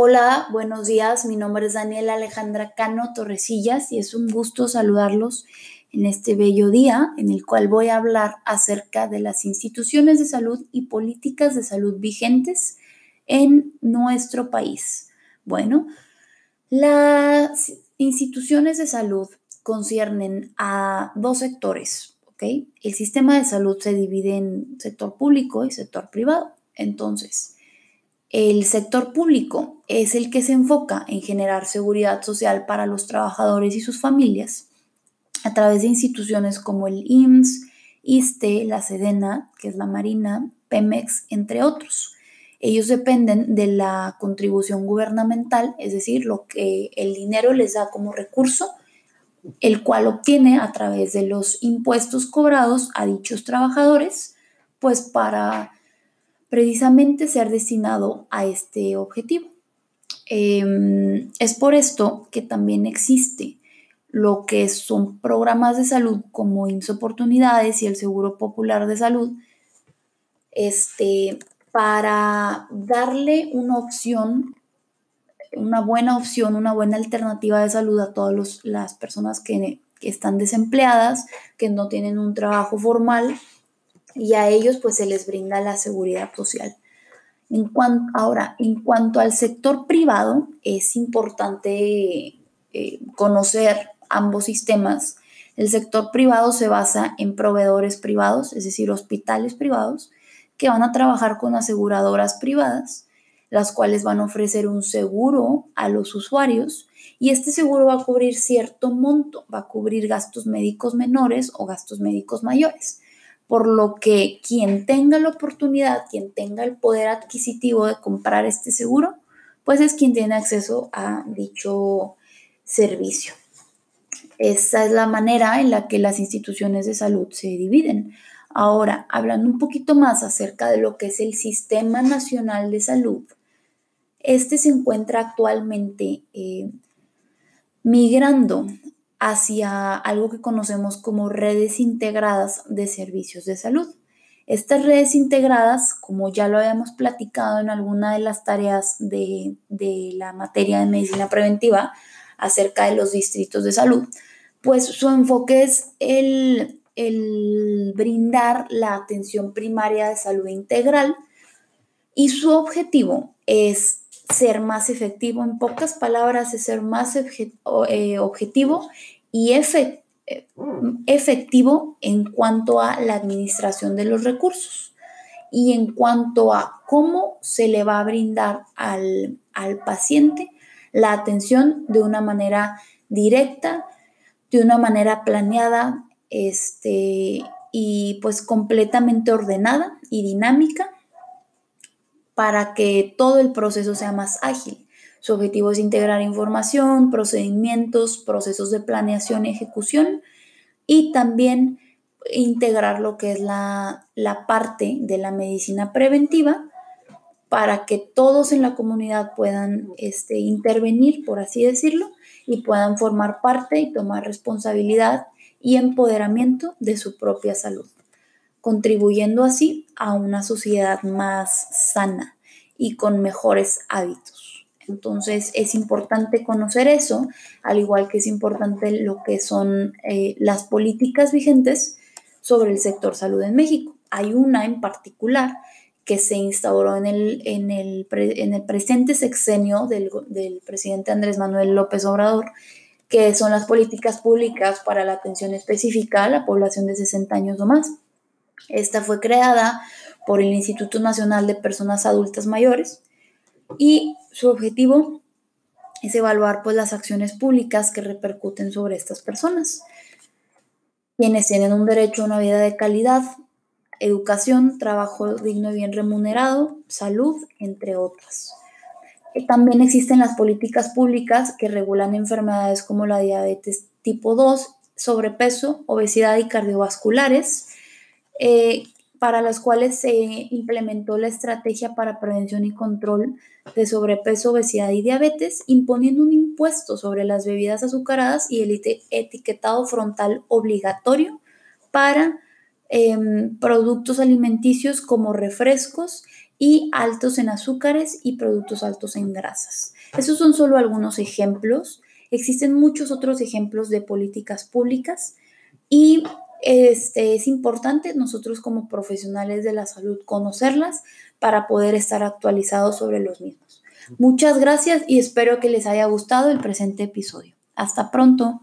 Hola, buenos días. Mi nombre es Daniela Alejandra Cano Torresillas y es un gusto saludarlos en este bello día en el cual voy a hablar acerca de las instituciones de salud y políticas de salud vigentes en nuestro país. Bueno, las instituciones de salud conciernen a dos sectores, ¿ok? El sistema de salud se divide en sector público y sector privado. Entonces, el sector público es el que se enfoca en generar seguridad social para los trabajadores y sus familias a través de instituciones como el IMSS, ISTE, la Sedena, que es la Marina, Pemex, entre otros. Ellos dependen de la contribución gubernamental, es decir, lo que el dinero les da como recurso, el cual obtiene a través de los impuestos cobrados a dichos trabajadores, pues para precisamente ser destinado a este objetivo. Em, es por esto que también existe lo que son programas de salud como IMSS Oportunidades y el Seguro Popular de Salud, este, para darle una opción, una buena opción, una buena alternativa de salud a todas las personas que están desempleadas, que no tienen un trabajo formal y a ellos pues se les brinda la seguridad social. En ahora, en cuanto al sector privado, es importante eh, conocer ambos sistemas. El sector privado se basa en proveedores privados, es decir, hospitales privados, que van a trabajar con aseguradoras privadas, las cuales van a ofrecer un seguro a los usuarios y este seguro va a cubrir cierto monto, va a cubrir gastos médicos menores o gastos médicos mayores por lo que quien tenga la oportunidad, quien tenga el poder adquisitivo de comprar este seguro, pues es quien tiene acceso a dicho servicio. Esa es la manera en la que las instituciones de salud se dividen. Ahora, hablando un poquito más acerca de lo que es el Sistema Nacional de Salud, este se encuentra actualmente eh, migrando hacia algo que conocemos como redes integradas de servicios de salud. Estas redes integradas, como ya lo habíamos platicado en alguna de las tareas de, la materia de medicina preventiva acerca de los distritos de salud, pues su enfoque es el, el brindar la atención primaria de salud integral y su objetivo es ser más efectivo, en pocas palabras, es ser más eh, objetivo y eh, efectivo en cuanto a la administración de los recursos y en cuanto a cómo se le va a brindar al, al paciente la atención de una manera directa, de una manera planeada este, y pues completamente ordenada y dinámica para que todo el proceso sea más ágil. Su objetivo es integrar información, procedimientos, procesos de planeación y ejecución y también integrar lo que es la, parte de la medicina preventiva para que todos en la comunidad puedan este, intervenir, por así decirlo, y puedan formar parte y tomar responsabilidad y empoderamiento de su propia salud contribuyendo así a una sociedad más sana y con mejores hábitos. Entonces es importante conocer eso, al igual que es importante lo que son eh, las políticas vigentes sobre el sector salud en México. Hay una en particular que se instauró en el, en el, en el presente sexenio del, del presidente Andrés Manuel López Obrador, que son las políticas públicas para la atención específica a la población de 60 años o más. Esta fue creada por el Instituto Nacional de Personas Adultas Mayores y su objetivo es evaluar pues, las acciones públicas que repercuten sobre estas personas, quienes tienen un derecho a una vida de calidad, educación, trabajo digno y bien remunerado, salud, entre otras. También existen las políticas públicas que regulan enfermedades como la diabetes tipo 2, sobrepeso, obesidad y cardiovasculares, eh, para las cuales se implementó la estrategia para prevención y control de sobrepeso, obesidad y diabetes, imponiendo un impuesto sobre las bebidas azucaradas y el etiquetado frontal obligatorio para em, productos alimenticios como refrescos y altos en azúcares y productos altos en grasas. Esos son solo algunos ejemplos. Existen muchos otros ejemplos de políticas públicas y este, es importante nosotros como profesionales de la salud conocerlas para poder estar actualizados sobre los mismos. Muchas gracias y espero que les haya gustado el presente episodio. Hasta pronto.